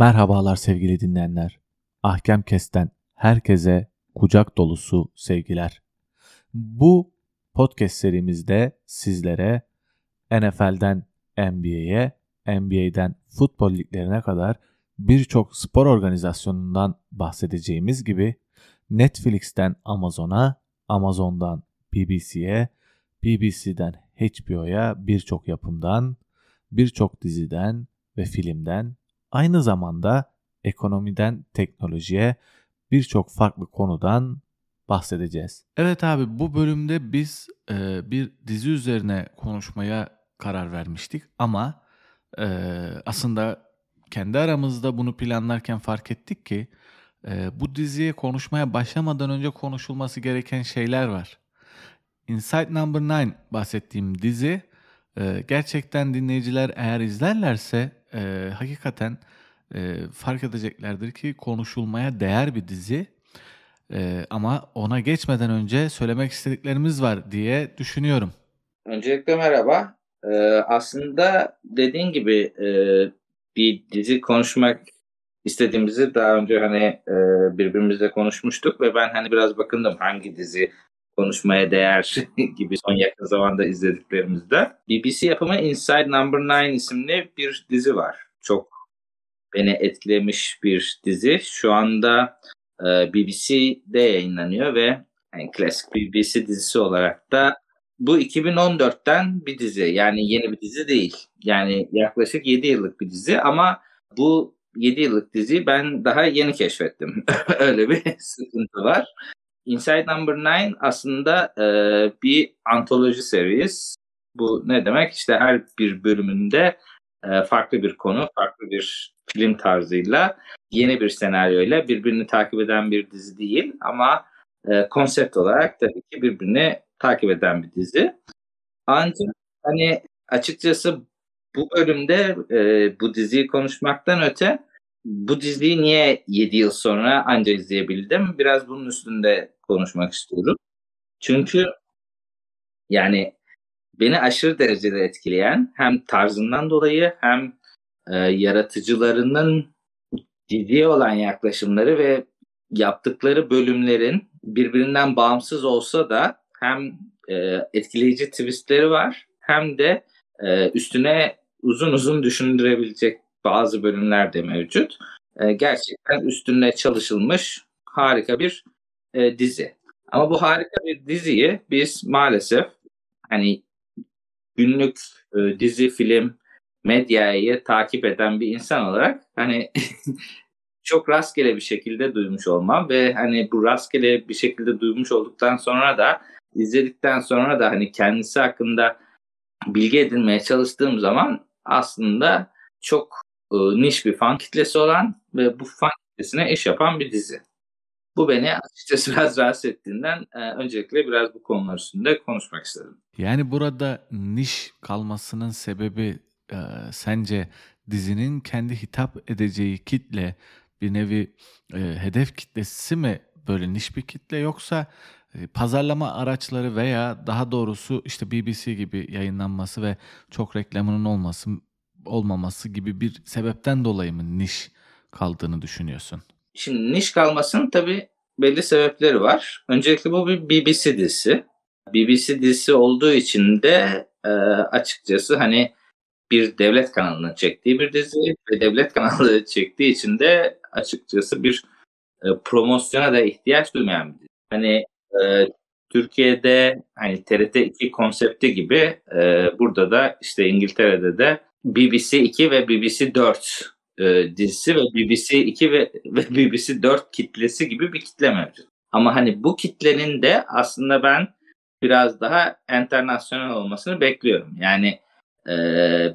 Merhabalar sevgili dinleyenler. Ahkem Kes'ten herkese kucak dolusu sevgiler. Bu podcast serimizde sizlere NFL'den NBA'ye, NBA'den futbol liglerine kadar birçok spor organizasyonundan bahsedeceğimiz gibi Netflix'ten Amazon'a, Amazon'dan BBC'ye, BBC'den HBO'ya birçok yapımdan, birçok diziden ve filmden aynı zamanda ekonomiden teknolojiye birçok farklı konudan bahsedeceğiz. Evet abi bu bölümde biz e, bir dizi üzerine konuşmaya karar vermiştik ama e, aslında kendi aramızda bunu planlarken fark ettik ki e, bu diziye konuşmaya başlamadan önce konuşulması gereken şeyler var. Inside Number 9 bahsettiğim dizi e, gerçekten dinleyiciler eğer izlerlerse e, hakikaten e, fark edeceklerdir ki konuşulmaya değer bir dizi. E, ama ona geçmeden önce söylemek istediklerimiz var diye düşünüyorum. Öncelikle merhaba. Ee, aslında dediğin gibi e, bir dizi konuşmak istediğimizi daha önce hani e, birbirimizle konuşmuştuk ve ben hani biraz bakındım hangi dizi konuşmaya değer gibi son yakın zamanda izlediklerimizde. BBC yapımı Inside Number 9 isimli bir dizi var. Çok beni etkilemiş bir dizi. Şu anda e, BBC'de yayınlanıyor ve yani klasik BBC dizisi olarak da bu 2014'ten bir dizi. Yani yeni bir dizi değil. Yani yaklaşık 7 yıllık bir dizi ama bu 7 yıllık diziyi ben daha yeni keşfettim. Öyle bir sıkıntı var. Inside Number 9 aslında e, bir antoloji series. Bu ne demek? İşte her bir bölümünde e, farklı bir konu, farklı bir film tarzıyla, yeni bir senaryoyla birbirini takip eden bir dizi değil ama e, konsept olarak tabii ki birbirini takip eden bir dizi. Ancak hani açıkçası bu bölümde e, bu diziyi konuşmaktan öte bu diziyi niye 7 yıl sonra anca izleyebildim? Biraz bunun üstünde konuşmak istiyorum. Çünkü yani beni aşırı derecede etkileyen hem tarzından dolayı hem e, yaratıcılarının diziye olan yaklaşımları ve yaptıkları bölümlerin birbirinden bağımsız olsa da hem e, etkileyici twistleri var hem de e, üstüne uzun uzun düşündürebilecek bazı bölümler de mevcut. E, gerçekten üstünde çalışılmış harika bir e, dizi. Ama bu harika bir diziyi biz maalesef hani günlük e, dizi, film, medyayı takip eden bir insan olarak hani çok rastgele bir şekilde duymuş olmam ve hani bu rastgele bir şekilde duymuş olduktan sonra da izledikten sonra da hani kendisi hakkında bilgi edinmeye çalıştığım zaman aslında çok e, niş bir fan kitlesi olan ve bu fan kitlesine eş yapan bir dizi. Bu beni açıkçası biraz rahatsız ettiğinden e, öncelikle biraz bu konular üstünde konuşmak istedim. Yani burada niş kalmasının sebebi e, sence dizinin kendi hitap edeceği kitle bir nevi e, hedef kitlesi mi böyle niş bir kitle yoksa e, pazarlama araçları veya daha doğrusu işte BBC gibi yayınlanması ve çok reklamının olması olmaması gibi bir sebepten dolayı mı niş kaldığını düşünüyorsun? Şimdi niş kalmasının tabii belli sebepleri var. Öncelikle bu bir BBC dizisi. BBC dizisi olduğu için de e, açıkçası hani bir devlet kanalının çektiği bir dizi ve devlet kanalı çektiği için de açıkçası bir e, promosyona da ihtiyaç duymayan bir dizi. Hani e, Türkiye'de hani TRT 2 konsepti gibi e, burada da işte İngiltere'de de BBC 2 ve BBC 4 e, dizisi ve BBC 2 ve, ve BBC 4 kitlesi gibi bir kitle mevcut. Ama hani bu kitlenin de aslında ben biraz daha internasyonel olmasını bekliyorum. Yani e,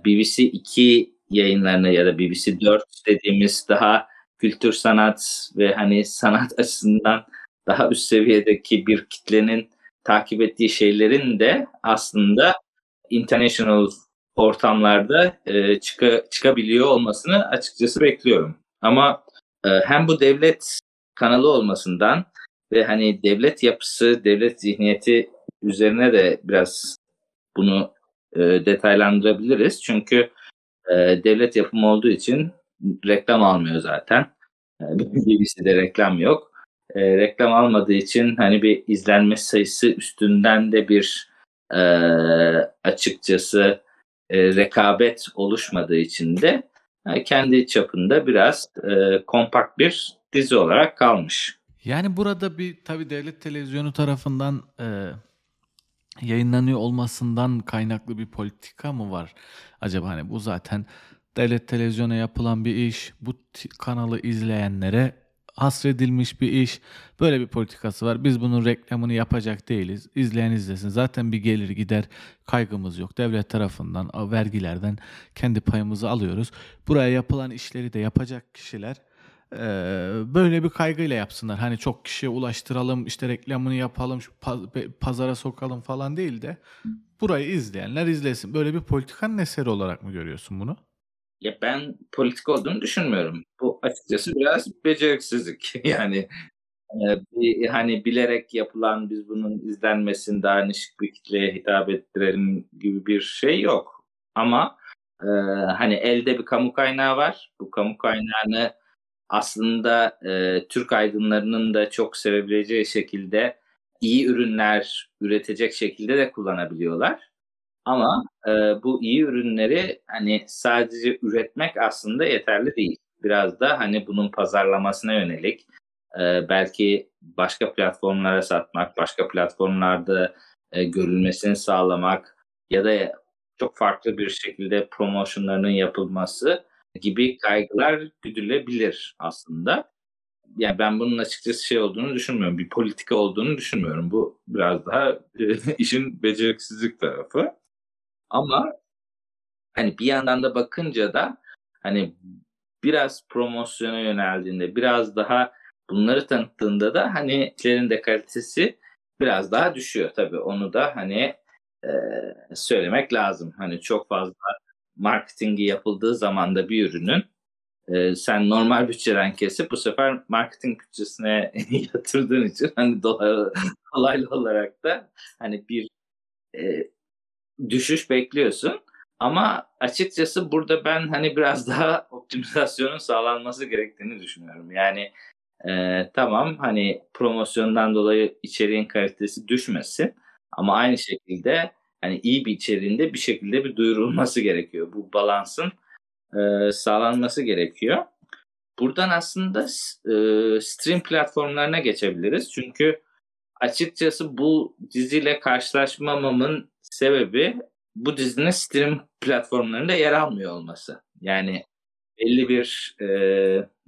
BBC 2 yayınlarını ya da BBC 4 dediğimiz daha kültür sanat ve hani sanat açısından daha üst seviyedeki bir kitlenin takip ettiği şeylerin de aslında international ortamlarda e, çıka, çıkabiliyor olmasını açıkçası bekliyorum. Ama e, hem bu devlet kanalı olmasından ve hani devlet yapısı, devlet zihniyeti üzerine de biraz bunu e, detaylandırabiliriz. Çünkü e, devlet yapımı olduğu için reklam almıyor zaten. BBC'de reklam yok. E, reklam almadığı için hani bir izlenme sayısı üstünden de bir e, açıkçası e, rekabet oluşmadığı için de yani kendi çapında biraz e, kompakt bir dizi olarak kalmış. Yani burada bir tabii devlet televizyonu tarafından e, yayınlanıyor olmasından kaynaklı bir politika mı var? Acaba hani bu zaten devlet televizyona yapılan bir iş, bu kanalı izleyenlere hasredilmiş bir iş. Böyle bir politikası var. Biz bunun reklamını yapacak değiliz. İzleyen izlesin. Zaten bir gelir gider kaygımız yok. Devlet tarafından, vergilerden kendi payımızı alıyoruz. Buraya yapılan işleri de yapacak kişiler böyle bir kaygıyla yapsınlar. Hani çok kişiye ulaştıralım, işte reklamını yapalım, pazara sokalım falan değil de burayı izleyenler izlesin. Böyle bir politikanın eseri olarak mı görüyorsun bunu? Ya ben politik olduğunu düşünmüyorum. Bu açıkçası biraz beceriksizlik. Yani e, bir, hani bilerek yapılan biz bunun izlenmesini daha niş bir kitleye hitap ettirelim gibi bir şey yok. Ama e, hani elde bir kamu kaynağı var. Bu kamu kaynağını aslında e, Türk aydınlarının da çok sevebileceği şekilde iyi ürünler üretecek şekilde de kullanabiliyorlar. Ama e, bu iyi ürünleri hani sadece üretmek aslında yeterli değil. Biraz da hani bunun pazarlamasına yönelik e, belki başka platformlara satmak, başka platformlarda e, görülmesini sağlamak ya da çok farklı bir şekilde promosyonlarının yapılması gibi kaygılar güdülebilir aslında. Yani ben bunun açıkçası şey olduğunu düşünmüyorum. Bir politika olduğunu düşünmüyorum. Bu biraz daha işin beceriksizlik tarafı. Ama hani bir yandan da bakınca da hani biraz promosyona yöneldiğinde biraz daha bunları tanıttığında da hani işlerin de kalitesi biraz daha düşüyor tabii. Onu da hani e, söylemek lazım. Hani çok fazla marketingi yapıldığı zaman da bir ürünün e, sen normal bütçeden kesip bu sefer marketing bütçesine yatırdığın için hani dolaylı olarak da hani bir e, düşüş bekliyorsun. Ama açıkçası burada ben hani biraz daha optimizasyonun sağlanması gerektiğini düşünüyorum. Yani e, tamam hani promosyondan dolayı içeriğin kalitesi düşmesin ama aynı şekilde hani iyi bir içeriğinde bir şekilde bir duyurulması gerekiyor. Bu balansın e, sağlanması gerekiyor. Buradan aslında e, stream platformlarına geçebiliriz. Çünkü açıkçası bu diziyle karşılaşmamamın sebebi bu dizinin stream platformlarında yer almıyor olması. Yani belli bir e,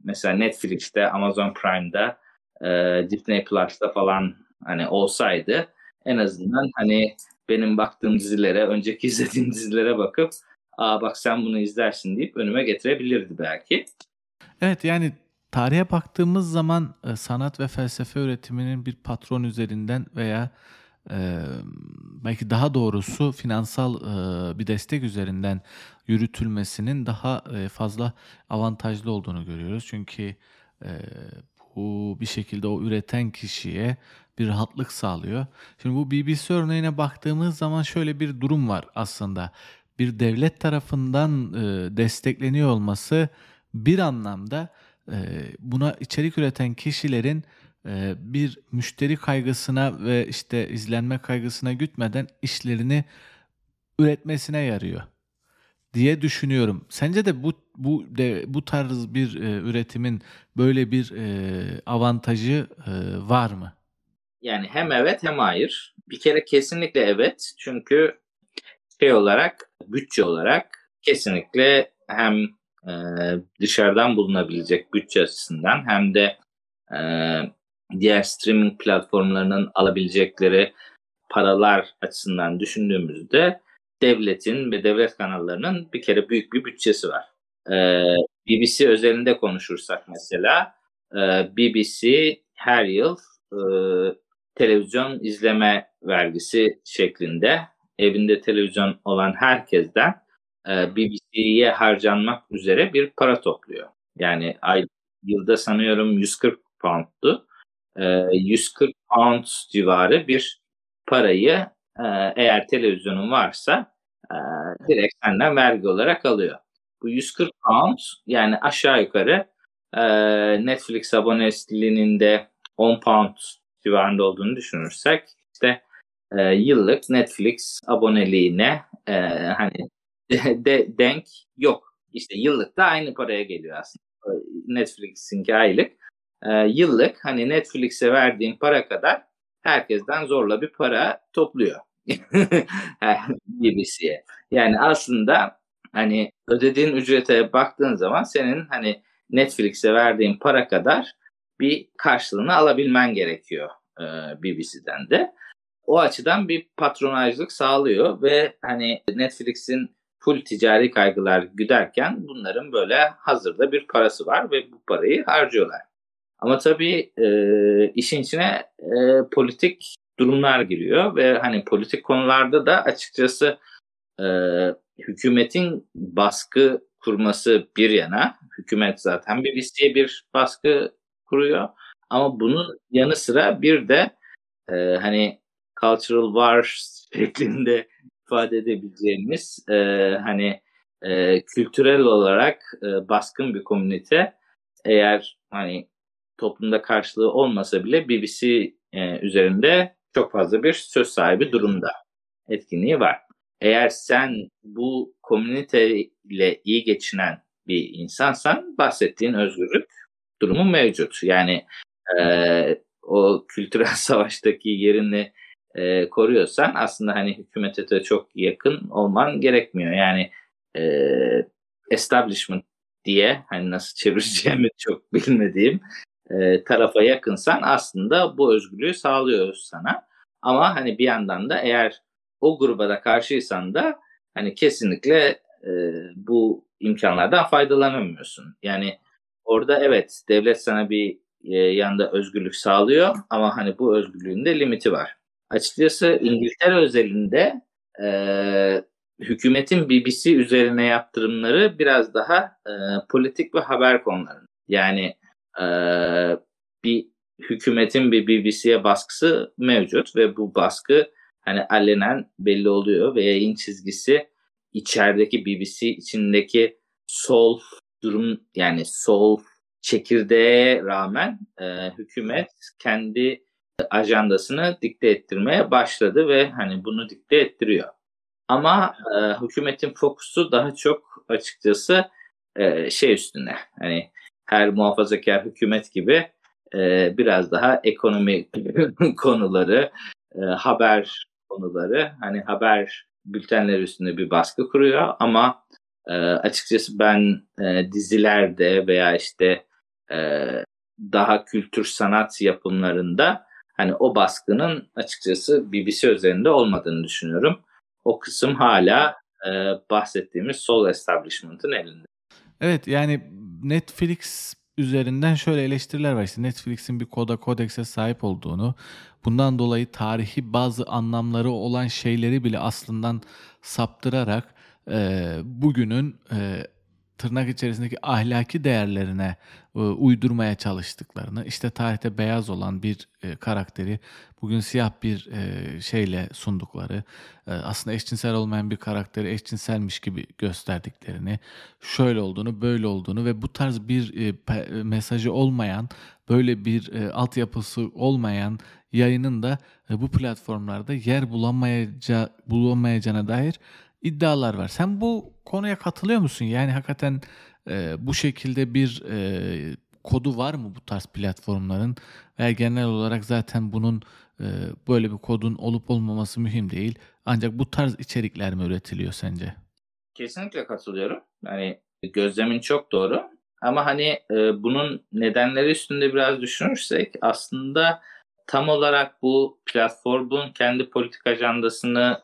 mesela Netflix'te, Amazon Prime'da, e, Disney Plus'ta falan hani olsaydı en azından hani benim baktığım dizilere, önceki izlediğim dizilere bakıp aa bak sen bunu izlersin deyip önüme getirebilirdi belki. Evet yani tarihe baktığımız zaman e, sanat ve felsefe üretiminin bir patron üzerinden veya e, belki daha doğrusu finansal e, bir destek üzerinden yürütülmesinin daha e, fazla avantajlı olduğunu görüyoruz. Çünkü e, bu bir şekilde o üreten kişiye bir rahatlık sağlıyor. Şimdi bu BBC örneğine baktığımız zaman şöyle bir durum var aslında. Bir devlet tarafından e, destekleniyor olması bir anlamda e, buna içerik üreten kişilerin bir müşteri kaygısına ve işte izlenme kaygısına gütmeden işlerini üretmesine yarıyor diye düşünüyorum. Sence de bu bu de bu tarz bir e, üretimin böyle bir e, avantajı e, var mı? Yani hem evet hem hayır. Bir kere kesinlikle evet. Çünkü şey olarak, bütçe olarak kesinlikle hem e, dışarıdan bulunabilecek bütçe açısından hem de e, diğer streaming platformlarının alabilecekleri paralar açısından düşündüğümüzde devletin ve devlet kanallarının bir kere büyük bir bütçesi var. Ee, BBC özelinde konuşursak mesela e, BBC her yıl e, televizyon izleme vergisi şeklinde evinde televizyon olan herkesten e, BBC'ye harcanmak üzere bir para topluyor. Yani ay, yılda sanıyorum 140 pound'tu. E, 140 pound civarı bir parayı e, eğer televizyonun varsa e, direkt senden vergi olarak alıyor. Bu 140 pound yani aşağı yukarı e, Netflix abonesiliğinin de 10 pound civarında olduğunu düşünürsek işte e, yıllık Netflix aboneliğine e, hani de, denk yok. İşte yıllık da aynı paraya geliyor aslında. Netflix'inki aylık. E, yıllık hani Netflix'e verdiğin para kadar herkesten zorla bir para topluyor. BBC'ye. Yani aslında hani ödediğin ücrete baktığın zaman senin hani Netflix'e verdiğin para kadar bir karşılığını alabilmen gerekiyor e, BBC'den de. O açıdan bir patronajlık sağlıyor ve hani Netflix'in full ticari kaygılar güderken bunların böyle hazırda bir parası var ve bu parayı harcıyorlar. Ama tabii e, işin içine e, politik durumlar giriyor ve hani politik konularda da açıkçası e, hükümetin baskı kurması bir yana, hükümet zaten bir BBC'ye bir baskı kuruyor. Ama bunun yanı sıra bir de e, hani cultural war şeklinde ifade edebileceğimiz e, hani e, kültürel olarak e, baskın bir komünite. Eğer hani toplumda karşılığı olmasa bile BBC e, üzerinde çok fazla bir söz sahibi durumda etkinliği var. Eğer sen bu komünite ile iyi geçinen bir insansan bahsettiğin özgürlük durumu mevcut. Yani e, o kültürel savaştaki yerini e, koruyorsan aslında hani hükümete de çok yakın olman gerekmiyor. Yani e, establishment diye hani nasıl çevireceğimi çok bilmediğim e, tarafa yakınsan aslında bu özgürlüğü sağlıyor sana. Ama hani bir yandan da eğer o gruba da karşıysan da hani kesinlikle e, bu imkanlardan faydalanamıyorsun. Yani orada evet devlet sana bir e, yanda özgürlük sağlıyor ama hani bu özgürlüğün de limiti var. Açıkçası İngiltere özelinde e, hükümetin BBC üzerine yaptırımları biraz daha e, politik ve haber konuları. Yani bir hükümetin bir BBC'ye baskısı mevcut ve bu baskı hani allenen belli oluyor ve yayın çizgisi içerideki BBC içindeki sol durum yani sol çekirdeğe rağmen e, hükümet kendi ajandasını dikte ettirmeye başladı ve hani bunu dikte ettiriyor. Ama e, hükümetin fokusu daha çok açıkçası e, şey üstüne. Hani her muhafazakar hükümet gibi e, biraz daha ekonomi konuları, e, haber konuları, hani haber bültenleri üstünde bir baskı kuruyor ama e, açıkçası ben e, dizilerde veya işte e, daha kültür sanat yapımlarında hani o baskının açıkçası BBC üzerinde olmadığını düşünüyorum. O kısım hala e, bahsettiğimiz sol establishment'ın elinde. Evet yani Netflix üzerinden şöyle eleştiriler var. İşte Netflix'in bir koda kodekse sahip olduğunu, bundan dolayı tarihi bazı anlamları olan şeyleri bile aslından saptırarak e, bugünün e, tırnak içerisindeki ahlaki değerlerine e, uydurmaya çalıştıklarını, işte tarihte beyaz olan bir e, karakteri bugün siyah bir e, şeyle sundukları, aslında eşcinsel olmayan bir karakteri eşcinselmiş gibi gösterdiklerini, şöyle olduğunu, böyle olduğunu ve bu tarz bir mesajı olmayan, böyle bir altyapısı olmayan yayının da bu platformlarda yer bulamayacağı, bulamayacağına dair iddialar var. Sen bu konuya katılıyor musun? Yani hakikaten e, bu şekilde bir e, kodu var mı bu tarz platformların? Veya genel olarak zaten bunun e, böyle bir kodun olup olmaması mühim değil. Ancak bu tarz içerikler mi üretiliyor sence? Kesinlikle katılıyorum. Yani gözlemin çok doğru. Ama hani e, bunun nedenleri üstünde biraz düşünürsek aslında tam olarak bu platformun kendi politik ajandasını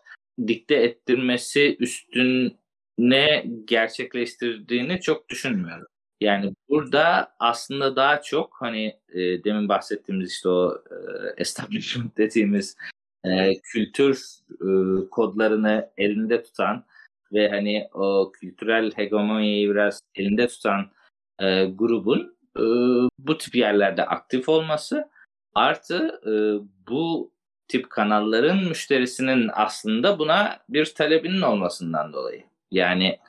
dikte ettirmesi üstüne gerçekleştirdiğini çok düşünmüyorum. Yani burada aslında daha çok hani e, demin bahsettiğimiz işte o e, establishment dediğimiz e, kültür e, kodlarını elinde tutan ve hani o kültürel hegemonyayı biraz elinde tutan e, grubun e, bu tip yerlerde aktif olması artı e, bu tip kanalların müşterisinin aslında buna bir talebinin olmasından dolayı. Yani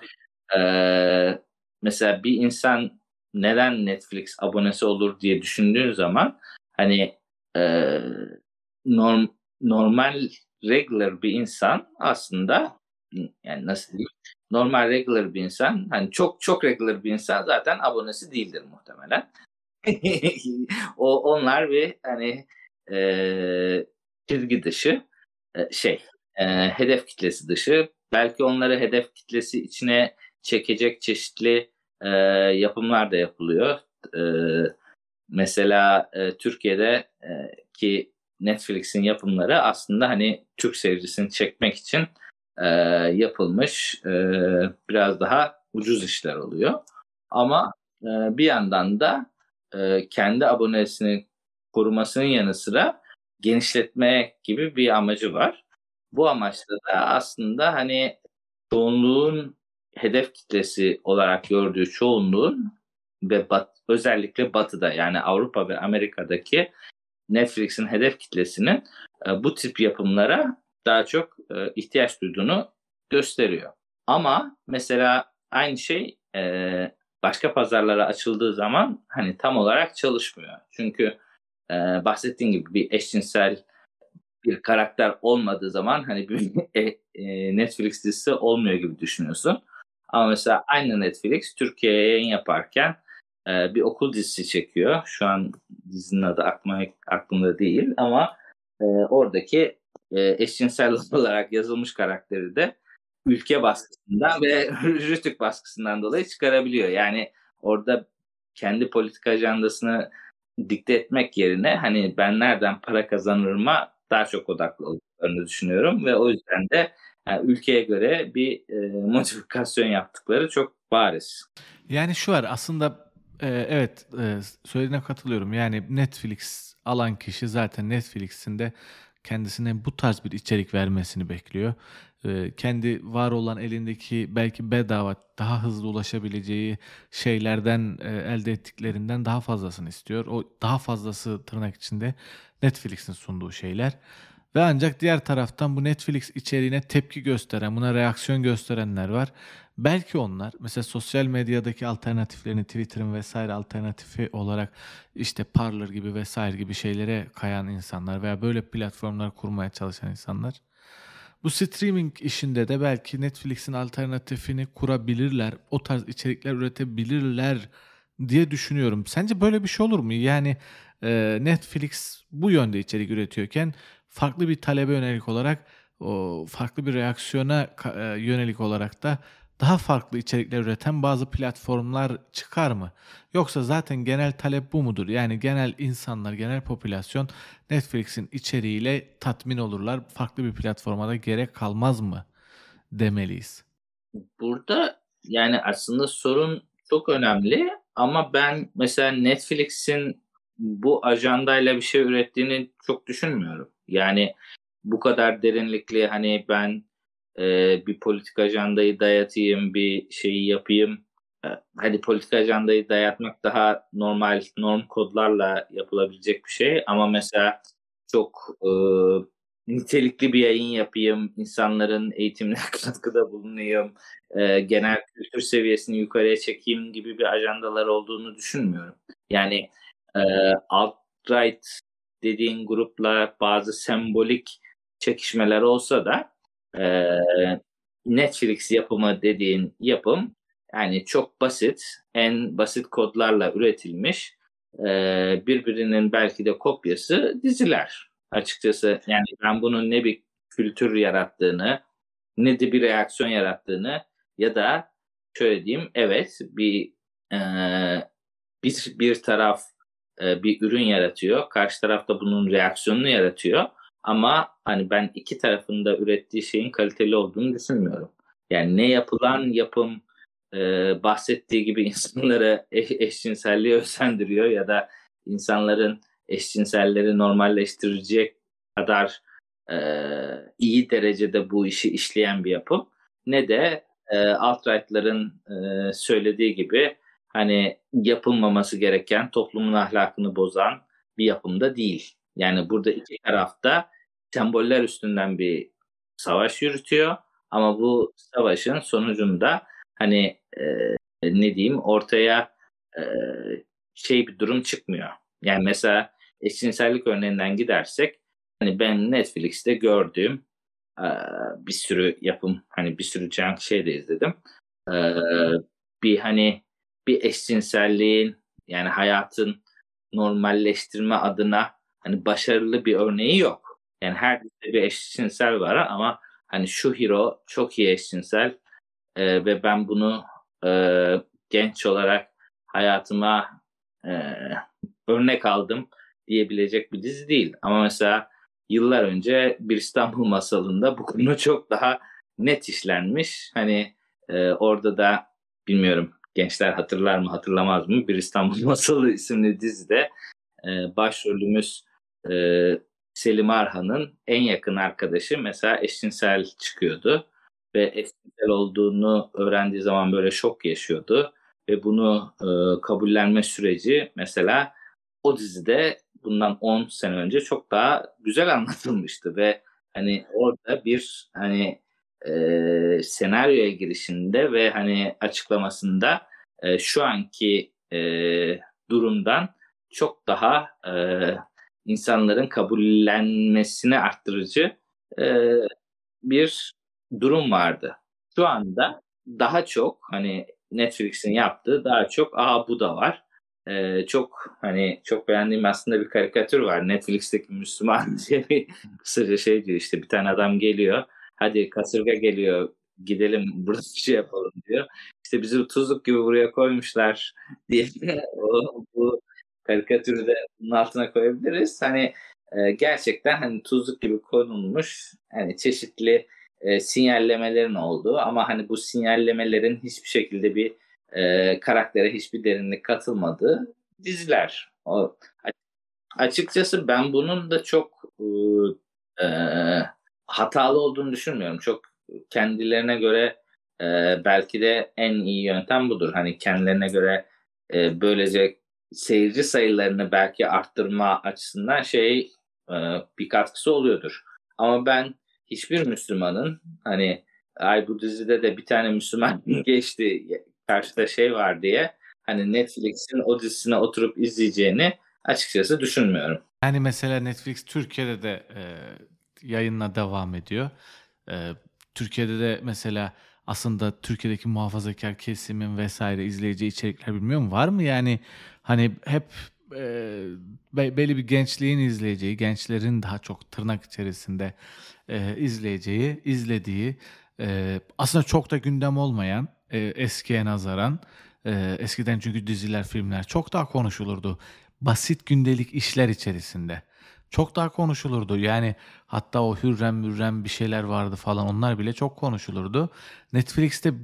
Ee, mesela bir insan neden Netflix abonesi olur diye düşündüğün zaman hani e, norm, normal regular bir insan aslında yani nasıl diyeyim normal regular bir insan hani çok çok regular bir insan zaten abonesi değildir muhtemelen. o onlar bir hani e, çizgi dışı e, şey e, hedef kitlesi dışı belki onları hedef kitlesi içine çekecek çeşitli e, yapımlar da yapılıyor. E, mesela e, Türkiye'de e, ki Netflix'in yapımları aslında hani Türk seyircisini çekmek için e, yapılmış e, biraz daha ucuz işler oluyor. Ama e, bir yandan da e, kendi abonesini korumasının yanı sıra genişletme gibi bir amacı var. Bu amaçla da aslında hani çoğunluğun hedef kitlesi olarak gördüğü çoğunluğun ve bat, özellikle Batı'da yani Avrupa ve Amerika'daki Netflix'in hedef kitlesinin e, bu tip yapımlara daha çok e, ihtiyaç duyduğunu gösteriyor. Ama mesela aynı şey e, başka pazarlara açıldığı zaman hani tam olarak çalışmıyor. Çünkü e, bahsettiğim gibi bir eşcinsel bir karakter olmadığı zaman hani bir e, e, Netflix dizisi olmuyor gibi düşünüyorsun. Ama mesela aynı Netflix Türkiye'ye yayın yaparken e, bir okul dizisi çekiyor. Şu an dizinin adı aklıma, aklımda değil ama e, oradaki e, eşcinsel olarak yazılmış karakteri de ülke baskısından ve Rütük baskısından dolayı çıkarabiliyor. Yani orada kendi politik ajandasını dikte etmek yerine hani ben nereden para kazanırıma daha çok odaklı olduklarını düşünüyorum ve o yüzden de yani ülkeye göre bir e, modifikasyon yaptıkları çok bariz. Yani şu var aslında e, evet e, söylediğine katılıyorum. Yani Netflix alan kişi zaten Netflix'in de kendisine bu tarz bir içerik vermesini bekliyor. E, kendi var olan elindeki belki bedava daha hızlı ulaşabileceği şeylerden e, elde ettiklerinden daha fazlasını istiyor. O daha fazlası tırnak içinde Netflix'in sunduğu şeyler. Ve ancak diğer taraftan bu Netflix içeriğine tepki gösteren, buna reaksiyon gösterenler var. Belki onlar mesela sosyal medyadaki alternatiflerini Twitter'ın vesaire alternatifi olarak işte Parler gibi vesaire gibi şeylere kayan insanlar veya böyle platformlar kurmaya çalışan insanlar. Bu streaming işinde de belki Netflix'in alternatifini kurabilirler. O tarz içerikler üretebilirler diye düşünüyorum. Sence böyle bir şey olur mu? Yani e, Netflix bu yönde içerik üretiyorken farklı bir talebe yönelik olarak o farklı bir reaksiyona e, yönelik olarak da daha farklı içerikler üreten bazı platformlar çıkar mı? Yoksa zaten genel talep bu mudur? Yani genel insanlar, genel popülasyon Netflix'in içeriğiyle tatmin olurlar. Farklı bir platforma da gerek kalmaz mı demeliyiz? Burada yani aslında sorun çok önemli ama ben mesela Netflix'in bu ajandayla bir şey ürettiğini çok düşünmüyorum. Yani bu kadar derinlikli hani ben e, bir politik ajandayı dayatayım, bir şeyi yapayım. E, hadi politik ajandayı dayatmak daha normal norm kodlarla yapılabilecek bir şey ama mesela çok e, nitelikli bir yayın yapayım, insanların eğitimine katkıda bulunayım, e, genel kültür seviyesini yukarıya çekeyim gibi bir ajandalar olduğunu düşünmüyorum. Yani e, alt-right dediğin grupla bazı sembolik çekişmeler olsa da e, Netflix yapımı dediğin yapım yani çok basit, en basit kodlarla üretilmiş e, birbirinin belki de kopyası diziler. Açıkçası yani ben bunun ne bir kültür yarattığını ne de bir reaksiyon yarattığını ya da şöyle diyeyim evet bir e, bir, bir taraf e, bir ürün yaratıyor. Karşı taraf da bunun reaksiyonunu yaratıyor. Ama hani ben iki tarafında ürettiği şeyin kaliteli olduğunu düşünmüyorum. Yani ne yapılan yapım e, bahsettiği gibi insanları eş, eşcinselliğe özendiriyor ya da insanların eşcinselleri normalleştirecek kadar e, iyi derecede bu işi işleyen bir yapım. Ne de e, alt-right'ların e, söylediği gibi hani yapılmaması gereken toplumun ahlakını bozan bir yapımda değil. Yani burada iki tarafta semboller üstünden bir savaş yürütüyor ama bu savaşın sonucunda hani e, ne diyeyim ortaya e, şey bir durum çıkmıyor. Yani mesela eşcinsellik örneğinden gidersek hani ben Netflix'te gördüğüm e, bir sürü yapım hani bir sürü junk şey de izledim. E, bir hani bir eşcinselliğin yani hayatın normalleştirme adına hani başarılı bir örneği yok. Yani her bir eşcinsel var ama hani şu hero çok iyi eşcinsel e, ve ben bunu e, genç olarak hayatıma e, örnek aldım diyebilecek bir dizi değil. Ama mesela yıllar önce bir İstanbul masalında bu konu çok daha net işlenmiş. Hani e, orada da bilmiyorum gençler hatırlar mı hatırlamaz mı bir İstanbul Masalı isimli dizide e, başrolümüz e, Selim Arhan'ın en yakın arkadaşı mesela eşcinsel çıkıyordu ve eşcinsel olduğunu öğrendiği zaman böyle şok yaşıyordu ve bunu e, kabullenme süreci mesela o dizide bundan 10 sene önce çok daha güzel anlatılmıştı ve hani orada bir hani e, senaryoya girişinde ve hani açıklamasında e, şu anki e, durumdan çok daha e, insanların kabullenmesini arttırıcı e, bir durum vardı. Şu anda daha çok hani Netflix'in yaptığı daha çok aa bu da var. Ee, çok hani çok beğendiğim aslında bir karikatür var. Netflix'teki Müslüman diye bir kısaca şey diyor işte bir tane adam geliyor. Hadi kasırga geliyor gidelim burada bir şey yapalım diyor. İşte bizi tuzluk gibi buraya koymuşlar diye o, bu karikatürü de bunun altına koyabiliriz. Hani e, gerçekten hani tuzluk gibi konulmuş hani çeşitli e, sinyallemelerin olduğu ama hani bu sinyallemelerin hiçbir şekilde bir e, karaktere hiçbir derinlik katılmadığı diziler. O, açıkçası ben bunun da çok e, hatalı olduğunu düşünmüyorum. Çok kendilerine göre e, belki de en iyi yöntem budur. Hani kendilerine göre e, böylece seyirci sayılarını belki arttırma açısından şey e, bir katkısı oluyordur. Ama ben hiçbir Müslümanın hani ay bu dizide de bir tane Müslüman geçti karşıda şey var diye hani Netflix'in o dizisine oturup izleyeceğini açıkçası düşünmüyorum. Yani mesela Netflix Türkiye'de de e, yayınla devam ediyor. E, Türkiye'de de mesela aslında Türkiye'deki muhafazakar kesimin vesaire izleyici içerikler bilmiyorum var mı yani hani hep e, belli bir gençliğin izleyeceği, gençlerin daha çok tırnak içerisinde e, izleyeceği, izlediği e, aslında çok da gündem olmayan e, eskiye nazaran e, eskiden çünkü diziler, filmler çok daha konuşulurdu. Basit gündelik işler içerisinde çok daha konuşulurdu. Yani hatta o Hürrem Mürrem bir şeyler vardı falan onlar bile çok konuşulurdu. Netflix'te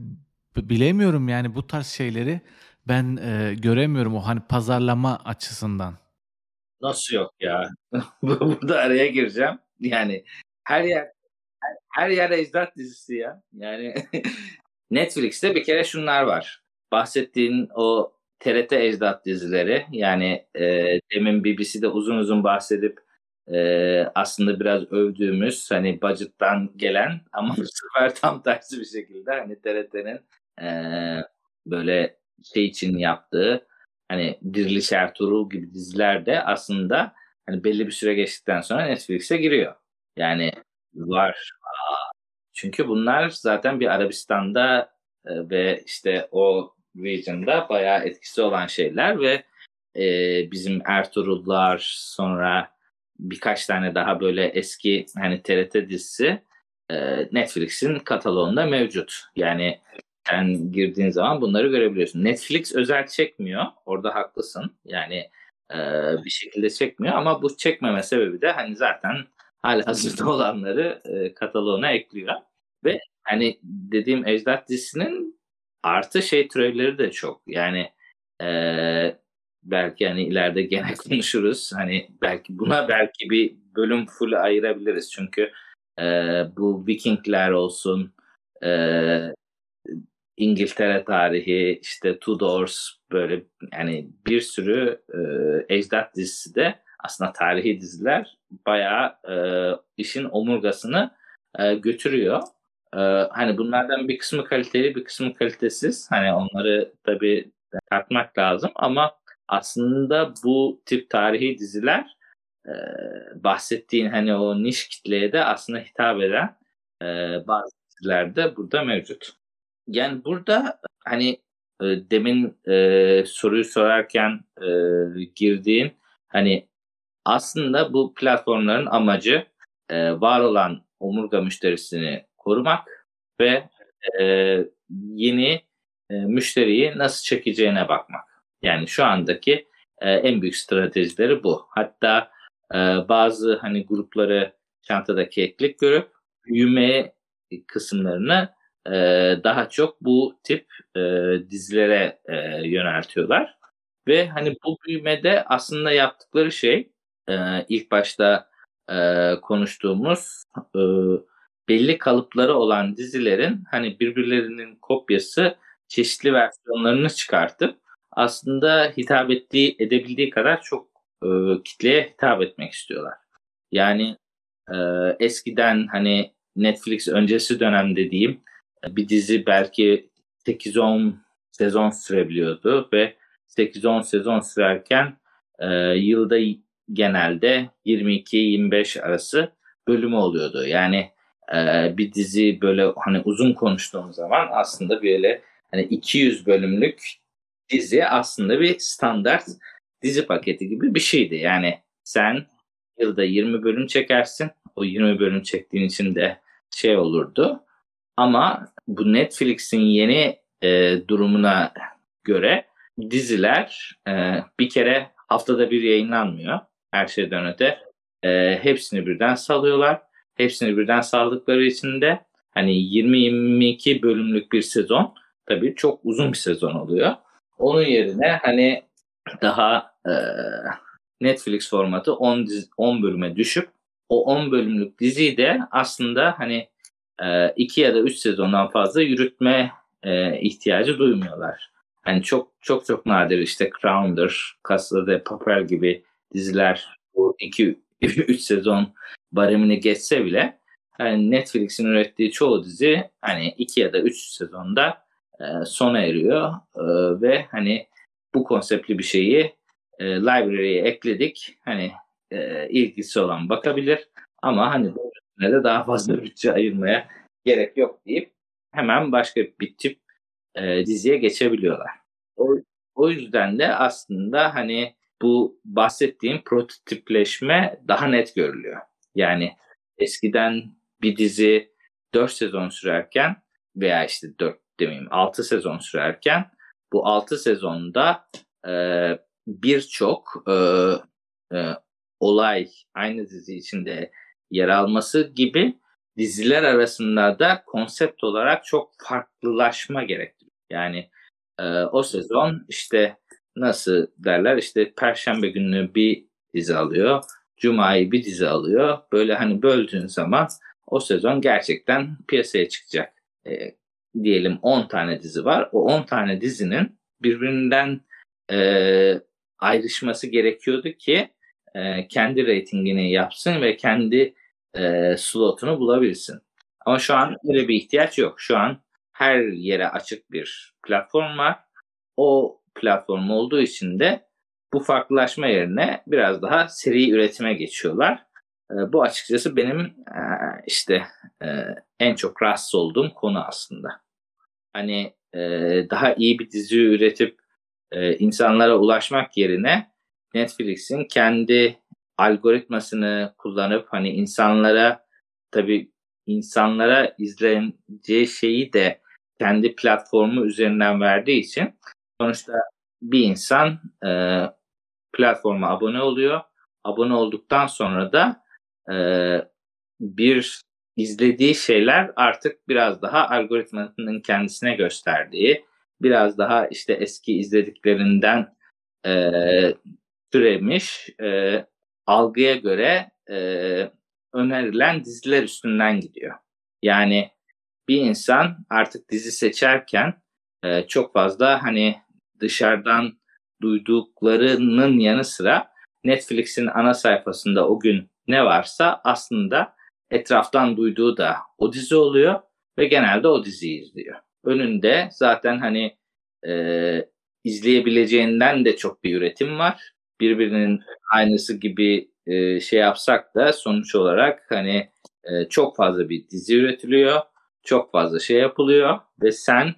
bilemiyorum yani bu tarz şeyleri ben e, göremiyorum o hani pazarlama açısından. Nasıl yok ya? Burada araya gireceğim. Yani her yer her, her yer ecdat dizisi ya. Yani Netflix'te bir kere şunlar var. Bahsettiğin o TRT ecdat dizileri yani e, demin BBC'de uzun uzun bahsedip e, aslında biraz övdüğümüz hani budget'tan gelen ama bu sefer tam tersi bir şekilde hani TRT'nin e, böyle şey için yaptığı hani Diriliş Ertuğrul gibi diziler de aslında hani belli bir süre geçtikten sonra Netflix'e giriyor. Yani var. Çünkü bunlar zaten bir Arabistan'da e, ve işte o region'da bayağı etkisi olan şeyler ve e, bizim Ertuğrullar sonra birkaç tane daha böyle eski hani TRT dizisi e, Netflix'in kataloğunda mevcut. Yani sen girdiğin zaman bunları görebiliyorsun. Netflix özel çekmiyor. Orada haklısın. Yani e, bir şekilde çekmiyor ama bu çekmeme sebebi de hani zaten hala hazırda olanları e, kataloğuna ekliyor. Ve hani dediğim Ecdat dizisinin artı şey türevleri de çok. Yani e, belki hani ileride gene konuşuruz. Hani belki buna belki bir bölüm full ayırabiliriz. Çünkü e, bu Vikingler olsun, e, İngiltere tarihi, işte Tudors böyle yani bir sürü e, ecdat dizisi de aslında tarihi diziler bayağı e, işin omurgasını e, götürüyor. Ee, hani bunlardan bir kısmı kaliteli bir kısmı kalitesiz. Hani onları tabii tartmak lazım ama aslında bu tip tarihi diziler e, bahsettiğin hani o niş kitleye de aslında hitap eden e, bazı diziler de burada mevcut. Yani burada hani e, demin e, soruyu sorarken e, girdiğin hani aslında bu platformların amacı e, var olan omurga müşterisini korumak ve e, yeni e, müşteriyi nasıl çekeceğine bakmak. Yani şu andaki e, en büyük stratejileri bu. Hatta e, bazı hani grupları çantadaki eklik görüp büyüme kısımlarını e, daha çok bu tip e, dizilere e, yöneltiyorlar. Ve hani bu büyümede aslında yaptıkları şey e, ilk başta e, konuştuğumuz e, belli kalıpları olan dizilerin hani birbirlerinin kopyası çeşitli versiyonlarını çıkartıp aslında hitap ettiği edebildiği kadar çok e, kitleye hitap etmek istiyorlar. Yani e, eskiden hani Netflix öncesi dönem dediğim bir dizi belki 8-10 sezon sürebiliyordu ve 8-10 sezon sürerken e, yılda genelde 22-25 arası bölümü oluyordu. Yani e, bir dizi böyle hani uzun konuştuğum zaman aslında böyle hani 200 bölümlük dizi aslında bir standart dizi paketi gibi bir şeydi. Yani sen yılda 20 bölüm çekersin. O 20 bölüm çektiğin için de şey olurdu. Ama bu Netflix'in yeni e, durumuna göre diziler e, bir kere haftada bir yayınlanmıyor. Her şeyden öte. E, hepsini birden salıyorlar. Hepsini birden saldıkları için de hani 20-22 bölümlük bir sezon tabii çok uzun bir sezon oluyor. Onun yerine hani daha e, Netflix formatı 10, 10 bölüme düşüp o 10 bölümlük diziyi de aslında hani 2 e, ya da 3 sezondan fazla yürütme e, ihtiyacı duymuyorlar. Hani çok çok çok nadir işte Crown'dır, Casa de Papel gibi diziler bu 2 3 sezon baremini geçse bile hani Netflix'in ürettiği çoğu dizi hani 2 ya da 3 sezonda e, sona eriyor e, ve hani bu konseptli bir şeyi e, library'e ekledik. Hani e, ilgisi olan bakabilir ama hani bu de daha fazla bütçe ayırmaya gerek yok deyip hemen başka bir tip e, diziye geçebiliyorlar. O, o yüzden de aslında hani bu bahsettiğim prototipleşme daha net görülüyor. Yani eskiden bir dizi 4 sezon sürerken veya işte 4 demeyeyim 6 sezon sürerken bu 6 sezonda e, birçok e, e, olay aynı dizi içinde yer alması gibi diziler arasında da konsept olarak çok farklılaşma gerektiriyor. Yani e, o sezon işte nasıl derler işte perşembe günü bir dizi alıyor. Cuma'yı bir dizi alıyor. Böyle hani böldüğün zaman o sezon gerçekten piyasaya çıkacak. E, diyelim 10 tane dizi var. O 10 tane dizinin birbirinden e, ayrışması gerekiyordu ki e, kendi reytingini yapsın ve kendi e, slotunu bulabilsin. Ama şu an öyle bir ihtiyaç yok. Şu an her yere açık bir platform var. O platform olduğu için de bu farklılaşma yerine biraz daha seri üretime geçiyorlar. E, bu açıkçası benim e, işte e, en çok rahatsız olduğum konu aslında. Hani e, daha iyi bir dizi üretip e, insanlara ulaşmak yerine Netflix'in kendi algoritmasını kullanıp hani insanlara tabii insanlara izleneceği şeyi de kendi platformu üzerinden verdiği için sonuçta bir insan e, platforma abone oluyor. Abone olduktan sonra da e, bir izlediği şeyler artık biraz daha algoritmanın kendisine gösterdiği, biraz daha işte eski izlediklerinden e, türemiş e, algıya göre e, önerilen diziler üstünden gidiyor. Yani bir insan artık dizi seçerken e, çok fazla hani dışarıdan duyduklarının yanı sıra Netflix'in ana sayfasında o gün ne varsa aslında etraftan duyduğu da o dizi oluyor ve genelde o diziyi izliyor. Önünde zaten hani e, izleyebileceğinden de çok bir üretim var. Birbirinin aynısı gibi e, şey yapsak da sonuç olarak hani e, çok fazla bir dizi üretiliyor. Çok fazla şey yapılıyor ve sen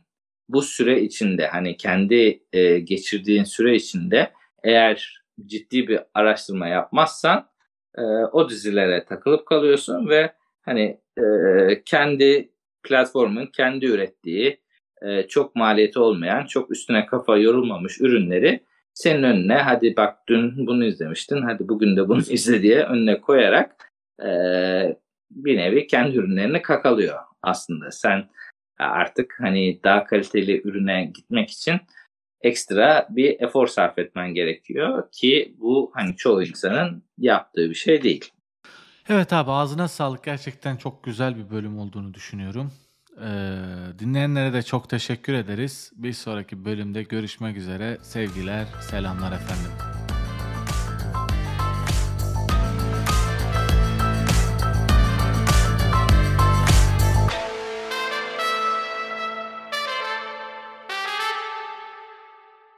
bu süre içinde hani kendi e, geçirdiğin süre içinde eğer ciddi bir araştırma yapmazsan e, o dizilere takılıp kalıyorsun ve hani e, kendi platformun kendi ürettiği e, çok maliyeti olmayan, çok üstüne kafa yorulmamış ürünleri senin önüne hadi bak dün bunu izlemiştin, hadi bugün de bunu izle diye önüne koyarak e, bir nevi kendi ürünlerini kakalıyor aslında. Sen artık hani daha kaliteli ürüne gitmek için ekstra bir efor sarf etmen gerekiyor ki bu hani çoğu insanın yaptığı bir şey değil. Evet abi ağzına sağlık. Gerçekten çok güzel bir bölüm olduğunu düşünüyorum. Ee, dinleyenlere de çok teşekkür ederiz. Bir sonraki bölümde görüşmek üzere. Sevgiler, selamlar efendim.